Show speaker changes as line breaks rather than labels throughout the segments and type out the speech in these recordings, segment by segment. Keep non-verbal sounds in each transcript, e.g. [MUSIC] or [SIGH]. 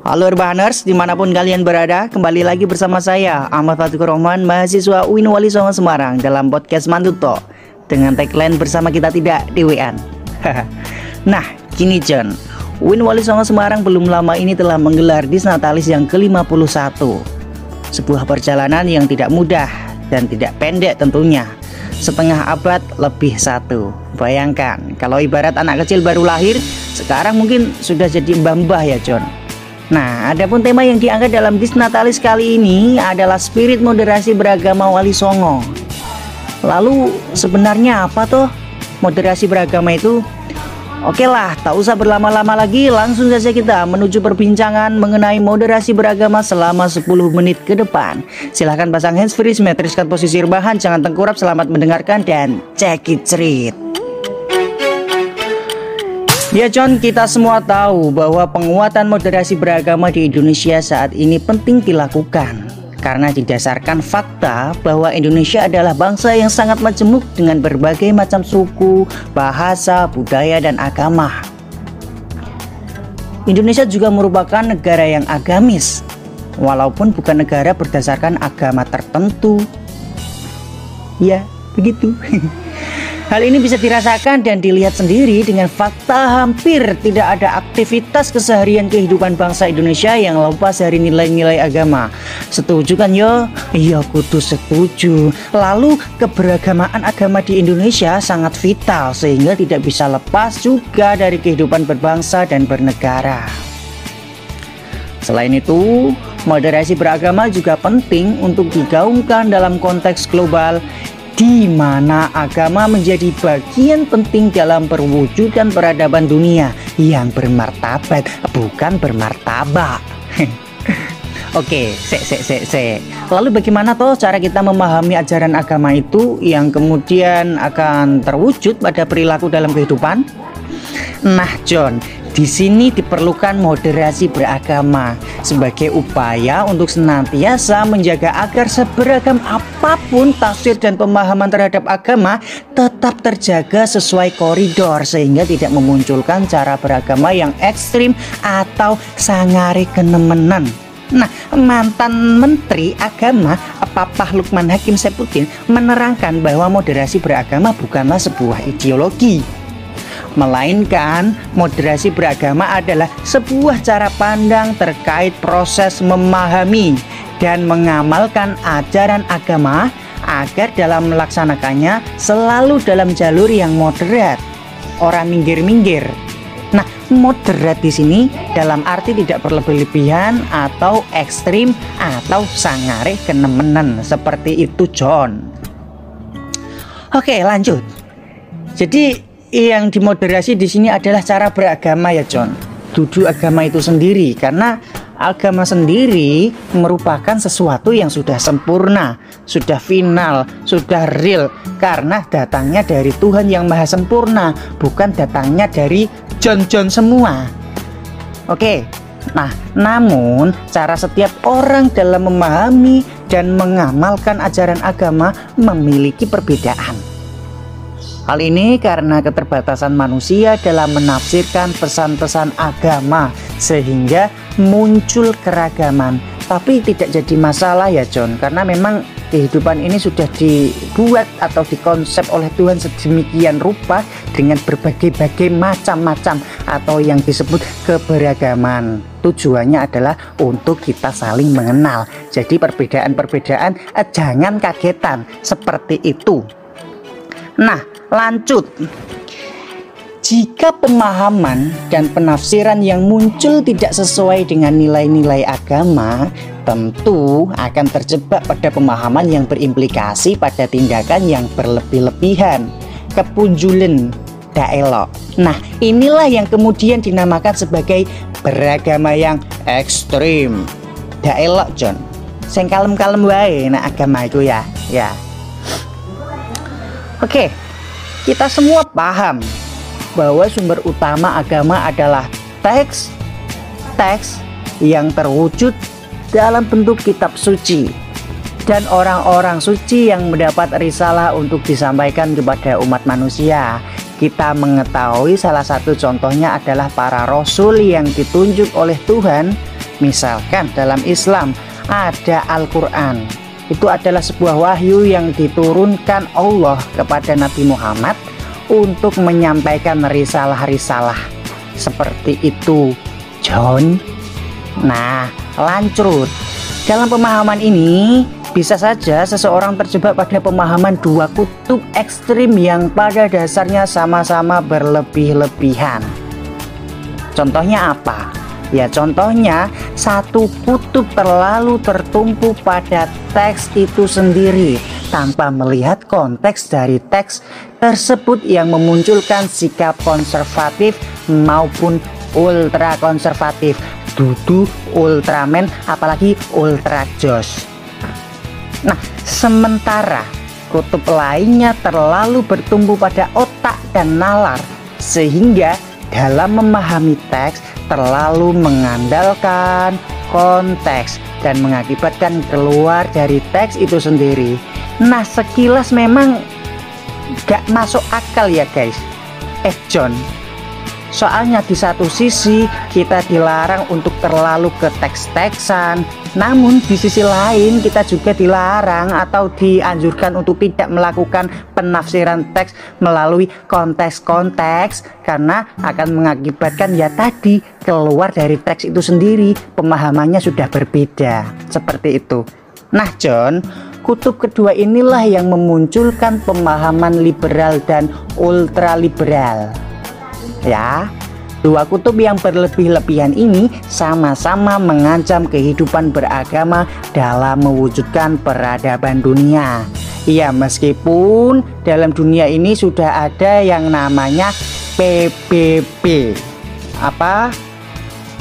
Halo Urbaners, di mana pun kalian berada, kembali lagi bersama saya Ahmad Fatikur Rohman, mahasiswa UIN Wali Songo Semarang dalam podcast Mantuto dengan tagline bersama kita tidak di WN. [LAUGHS] nah, gini John, UIN Wali Songo Semarang belum lama ini telah menggelar Disnatalis yang ke-51 Sebuah perjalanan yang tidak mudah dan tidak pendek tentunya. Setengah abad lebih satu. Bayangkan, kalau ibarat anak kecil baru lahir Sekarang mungkin sudah jadi mbah-mbah ya John Nah, adapun tema yang diangkat dalam Disnatalis kali ini adalah spirit moderasi beragama Wali Songo. Lalu sebenarnya apa tuh moderasi beragama itu? Oke lah, tak usah berlama-lama lagi, langsung saja kita menuju perbincangan mengenai moderasi beragama selama 10 menit ke depan. Silahkan pasang handsfree, simetriskan posisi rebahan, jangan tengkurap, selamat mendengarkan dan check it cerit. Ya John, kita semua tahu bahwa penguatan moderasi beragama di Indonesia saat ini penting dilakukan karena didasarkan fakta bahwa Indonesia adalah bangsa yang sangat majemuk dengan berbagai macam suku, bahasa, budaya, dan agama. Indonesia juga merupakan negara yang agamis, walaupun bukan negara berdasarkan agama tertentu. Ya, begitu. [LAUGHS] Hal ini bisa dirasakan dan dilihat sendiri dengan fakta hampir tidak ada aktivitas keseharian kehidupan bangsa Indonesia yang lepas dari nilai-nilai agama. Setuju kan yo? Iya kudu setuju. Lalu keberagamaan agama di Indonesia sangat vital sehingga tidak bisa lepas juga dari kehidupan berbangsa dan bernegara. Selain itu, moderasi beragama juga penting untuk digaungkan dalam konteks global di mana agama menjadi bagian penting dalam perwujudan peradaban dunia yang bermartabat, bukan bermartabak. [LAUGHS] Oke, se se se se. Lalu bagaimana toh cara kita memahami ajaran agama itu yang kemudian akan terwujud pada perilaku dalam kehidupan? Nah, John, di sini diperlukan moderasi beragama sebagai upaya untuk senantiasa menjaga agar seberagam apa pun tafsir dan pemahaman terhadap agama tetap terjaga sesuai koridor sehingga tidak memunculkan cara beragama yang ekstrim atau sangari kenemenan. Nah, mantan Menteri Agama Papa Lukman Hakim Sepudin menerangkan bahwa moderasi beragama bukanlah sebuah ideologi, melainkan moderasi beragama adalah sebuah cara pandang terkait proses memahami dan mengamalkan ajaran agama agar dalam melaksanakannya selalu dalam jalur yang moderat, orang minggir-minggir. Nah, moderat di sini dalam arti tidak berlebih-lebihan atau ekstrim atau sangare kenemenan seperti itu John. Oke, lanjut. Jadi yang dimoderasi di sini adalah cara beragama ya John. Duduk agama itu sendiri karena agama sendiri merupakan sesuatu yang sudah sempurna, sudah final, sudah real karena datangnya dari Tuhan yang maha sempurna, bukan datangnya dari John-John semua. Oke. Nah, namun cara setiap orang dalam memahami dan mengamalkan ajaran agama memiliki perbedaan. Hal ini karena keterbatasan manusia dalam menafsirkan pesan-pesan agama sehingga muncul keragaman. Tapi tidak jadi masalah ya John karena memang kehidupan ini sudah dibuat atau dikonsep oleh Tuhan sedemikian rupa dengan berbagai-bagai macam-macam atau yang disebut keberagaman. Tujuannya adalah untuk kita saling mengenal. Jadi perbedaan-perbedaan eh, jangan kagetan seperti itu. Nah, lanjut. Jika pemahaman dan penafsiran yang muncul tidak sesuai dengan nilai-nilai agama, tentu akan terjebak pada pemahaman yang berimplikasi pada tindakan yang berlebih-lebihan, kepunjulan, daelok. Nah, inilah yang kemudian dinamakan sebagai beragama yang ekstrim. Daelok, John. Sing kalem-kalem wae nah agama itu ya. Ya. Oke. Kita semua paham bahwa sumber utama agama adalah teks teks yang terwujud dalam bentuk kitab suci dan orang-orang suci yang mendapat risalah untuk disampaikan kepada umat manusia kita mengetahui salah satu contohnya adalah para rasul yang ditunjuk oleh Tuhan. Misalkan dalam Islam ada Al-Quran. Itu adalah sebuah wahyu yang diturunkan Allah kepada Nabi Muhammad untuk menyampaikan risalah-risalah seperti itu. John. Nah, lanjut. Dalam pemahaman ini, bisa saja seseorang terjebak pada pemahaman dua kutub ekstrim yang pada dasarnya sama-sama berlebih-lebihan. Contohnya apa? Ya contohnya satu kutub terlalu tertumpu pada teks itu sendiri tanpa melihat konteks dari teks tersebut yang memunculkan sikap konservatif maupun ultra konservatif dudu ultraman apalagi ultra jos Nah, sementara kutub lainnya terlalu bertumbuh pada otak dan nalar sehingga dalam memahami teks terlalu mengandalkan konteks dan mengakibatkan keluar dari teks itu sendiri. Nah, sekilas memang gak masuk akal ya guys. Eh John, Soalnya di satu sisi kita dilarang untuk terlalu ke teks-teksan Namun di sisi lain kita juga dilarang atau dianjurkan untuk tidak melakukan penafsiran teks melalui konteks-konteks Karena akan mengakibatkan ya tadi keluar dari teks itu sendiri pemahamannya sudah berbeda. Seperti itu. Nah John kutub kedua inilah yang memunculkan pemahaman liberal dan ultraliberal ya Dua kutub yang berlebih-lebihan ini sama-sama mengancam kehidupan beragama dalam mewujudkan peradaban dunia. Ya, meskipun dalam dunia ini sudah ada yang namanya PBB. Apa?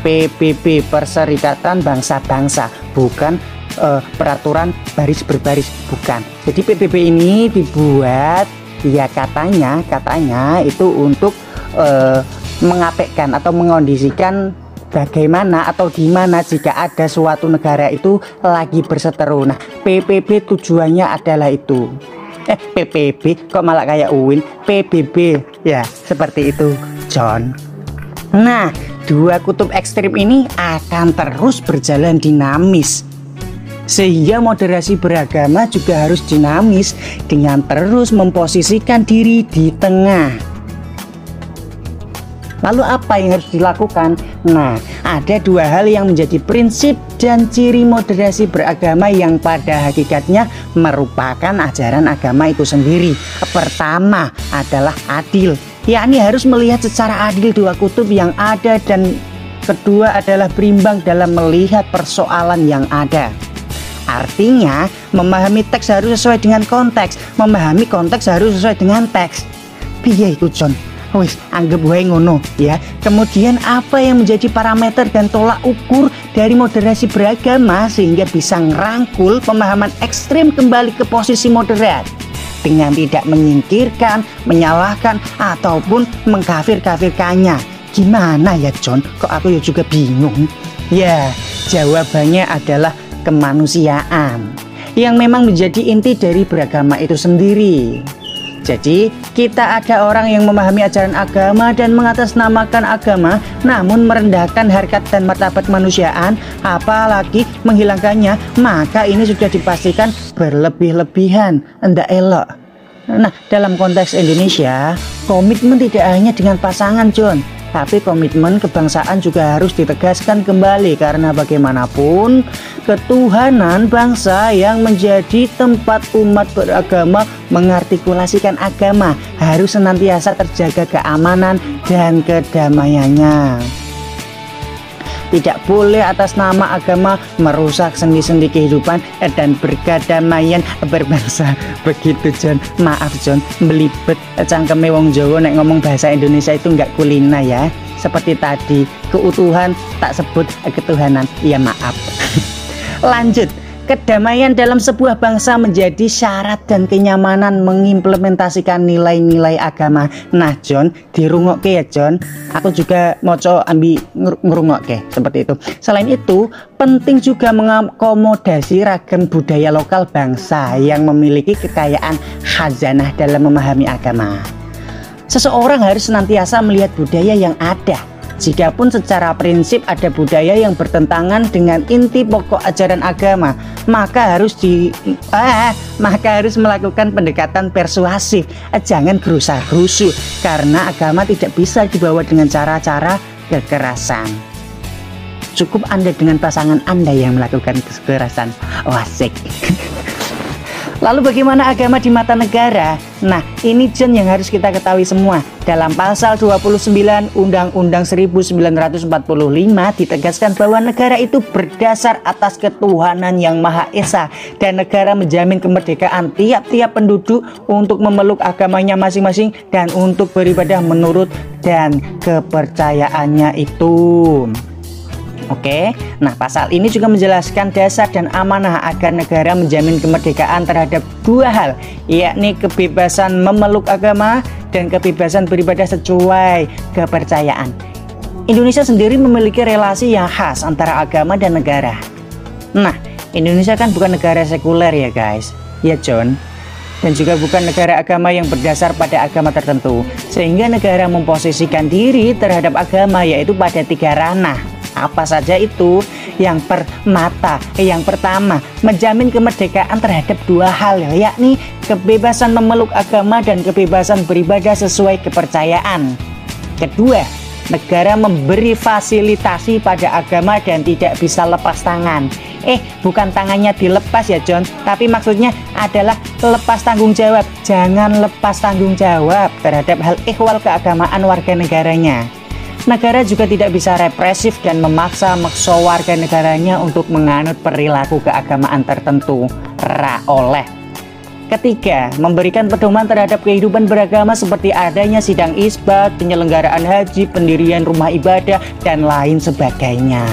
PBB Perserikatan Bangsa-Bangsa, bukan uh, peraturan baris berbaris, bukan. Jadi PBB ini dibuat ya katanya katanya itu untuk uh, mengapekkan atau mengondisikan bagaimana atau di mana jika ada suatu negara itu lagi berseteru. Nah, PPB tujuannya adalah itu. Eh, PPB kok malah kayak UIN? PBB ya, seperti itu, John. Nah, dua kutub ekstrim ini akan terus berjalan dinamis. Sehingga moderasi beragama juga harus dinamis dengan terus memposisikan diri di tengah. Lalu apa yang harus dilakukan? Nah, ada dua hal yang menjadi prinsip dan ciri moderasi beragama yang pada hakikatnya merupakan ajaran agama itu sendiri. Pertama adalah adil, yakni harus melihat secara adil dua kutub yang ada dan kedua adalah berimbang dalam melihat persoalan yang ada. Artinya, memahami teks harus sesuai dengan konteks, memahami konteks harus sesuai dengan teks. Piye itu John? Wis anggap wae ngono ya kemudian apa yang menjadi parameter dan tolak ukur dari moderasi beragama sehingga bisa ngerangkul pemahaman ekstrim kembali ke posisi moderat dengan tidak menyingkirkan, menyalahkan ataupun mengkafir-kafirkannya. Gimana ya John? Kok aku ya juga bingung? Ya, jawabannya adalah kemanusiaan yang memang menjadi inti dari beragama itu sendiri. Jadi, kita ada orang yang memahami ajaran agama dan mengatasnamakan agama, namun merendahkan harkat dan martabat manusiaan, apalagi menghilangkannya, maka ini sudah dipastikan berlebih-lebihan, enggak elok. Nah, dalam konteks Indonesia, komitmen tidak hanya dengan pasangan, John, tapi komitmen kebangsaan juga harus ditegaskan kembali karena bagaimanapun ketuhanan bangsa yang menjadi tempat umat beragama mengartikulasikan agama harus senantiasa terjaga keamanan dan kedamaiannya. Tidak boleh atas nama agama merusak sendi-sendi kehidupan dan berkadamaian berbangsa begitu John maaf John belibet. Cangkeme wong Jawa nek ngomong bahasa Indonesia itu enggak kulina ya. Seperti tadi keutuhan tak sebut ketuhanan. Iya maaf. [LAUGHS] Lanjut Kedamaian dalam sebuah bangsa menjadi syarat dan kenyamanan mengimplementasikan nilai-nilai agama. Nah, John, dirungokke ya, John. Aku juga mau coba ambil ngerungokke seperti itu. Selain itu, penting juga mengakomodasi ragam budaya lokal bangsa yang memiliki kekayaan khazanah dalam memahami agama. Seseorang harus senantiasa melihat budaya yang ada. Jikapun secara prinsip ada budaya yang bertentangan dengan inti pokok ajaran agama, maka harus di ah, maka harus melakukan pendekatan persuasif. Jangan gerusa-gerusu karena agama tidak bisa dibawa dengan cara-cara kekerasan. Cukup Anda dengan pasangan Anda yang melakukan kekerasan. Wasik. [LAUGHS] Lalu bagaimana agama di mata negara? Nah, ini John yang harus kita ketahui semua. Dalam pasal 29 Undang-Undang 1945 ditegaskan bahwa negara itu berdasar atas ketuhanan yang Maha Esa dan negara menjamin kemerdekaan tiap-tiap penduduk untuk memeluk agamanya masing-masing dan untuk beribadah menurut dan kepercayaannya itu. Oke, nah pasal ini juga menjelaskan dasar dan amanah agar negara menjamin kemerdekaan terhadap dua hal, yakni kebebasan memeluk agama dan kebebasan beribadah sesuai kepercayaan. Indonesia sendiri memiliki relasi yang khas antara agama dan negara. Nah, Indonesia kan bukan negara sekuler ya guys, ya John dan juga bukan negara agama yang berdasar pada agama tertentu sehingga negara memposisikan diri terhadap agama yaitu pada tiga ranah apa saja itu? Yang permata, yang pertama, menjamin kemerdekaan terhadap dua hal, yakni kebebasan memeluk agama dan kebebasan beribadah sesuai kepercayaan. Kedua, negara memberi fasilitasi pada agama dan tidak bisa lepas tangan. Eh, bukan tangannya dilepas ya John, tapi maksudnya adalah lepas tanggung jawab. Jangan lepas tanggung jawab terhadap hal ikhwal keagamaan warga negaranya. Negara juga tidak bisa represif dan memaksa maksa warga negaranya untuk menganut perilaku keagamaan tertentu. Ra oleh. Ketiga, memberikan pedoman terhadap kehidupan beragama seperti adanya sidang isbat, penyelenggaraan haji, pendirian rumah ibadah, dan lain sebagainya.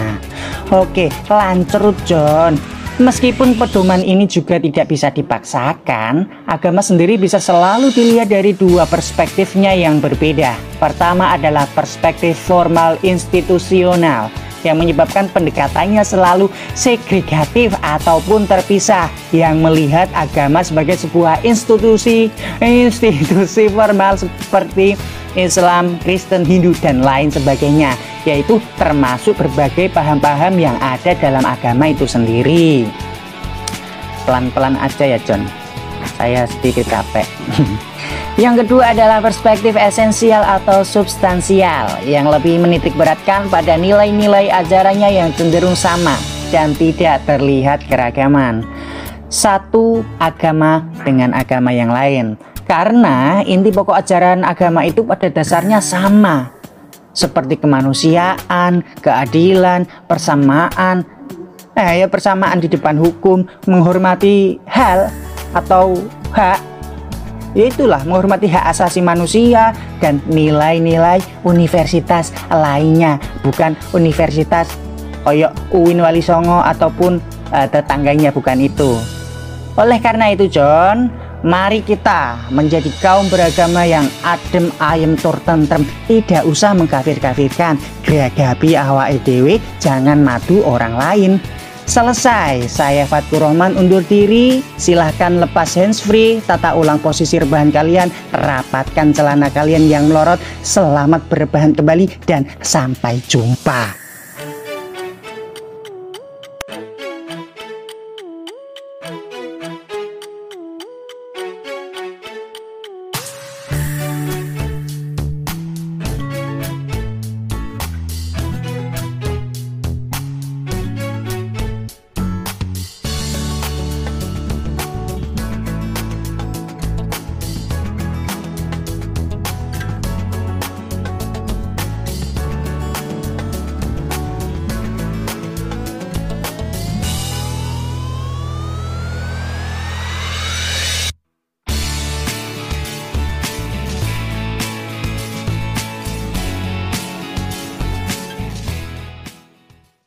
Oke, lanjut John. Meskipun pedoman ini juga tidak bisa dipaksakan, agama sendiri bisa selalu dilihat dari dua perspektifnya yang berbeda. Pertama adalah perspektif formal institusional yang menyebabkan pendekatannya selalu segregatif ataupun terpisah yang melihat agama sebagai sebuah institusi institusi formal seperti Islam, Kristen, Hindu, dan lain sebagainya yaitu termasuk berbagai paham-paham yang ada dalam agama itu sendiri. Pelan-pelan aja ya John. Saya sedikit capek. [LAUGHS] Yang kedua adalah perspektif esensial atau substansial. Yang lebih menitik beratkan pada nilai-nilai ajarannya yang cenderung sama dan tidak terlihat keragaman. Satu agama dengan agama yang lain karena inti pokok ajaran agama itu pada dasarnya sama. Seperti kemanusiaan, keadilan, persamaan, eh ya persamaan di depan hukum, menghormati hal atau hak. Ya itulah menghormati hak asasi manusia dan nilai-nilai universitas lainnya. Bukan universitas koyok Uin Wali Songo ataupun uh, tetangganya bukan itu. Oleh karena itu John Mari kita menjadi kaum beragama yang adem ayem tur tentrem Tidak usah mengkafir-kafirkan. Geragapi awak edw Jangan madu orang lain. Selesai, saya Fatkur Rahman undur diri. Silahkan lepas handsfree Tata ulang posisi rebahan kalian Rapatkan celana kalian yang melorot. Selamat berbahan kembali Dan sampai jumpa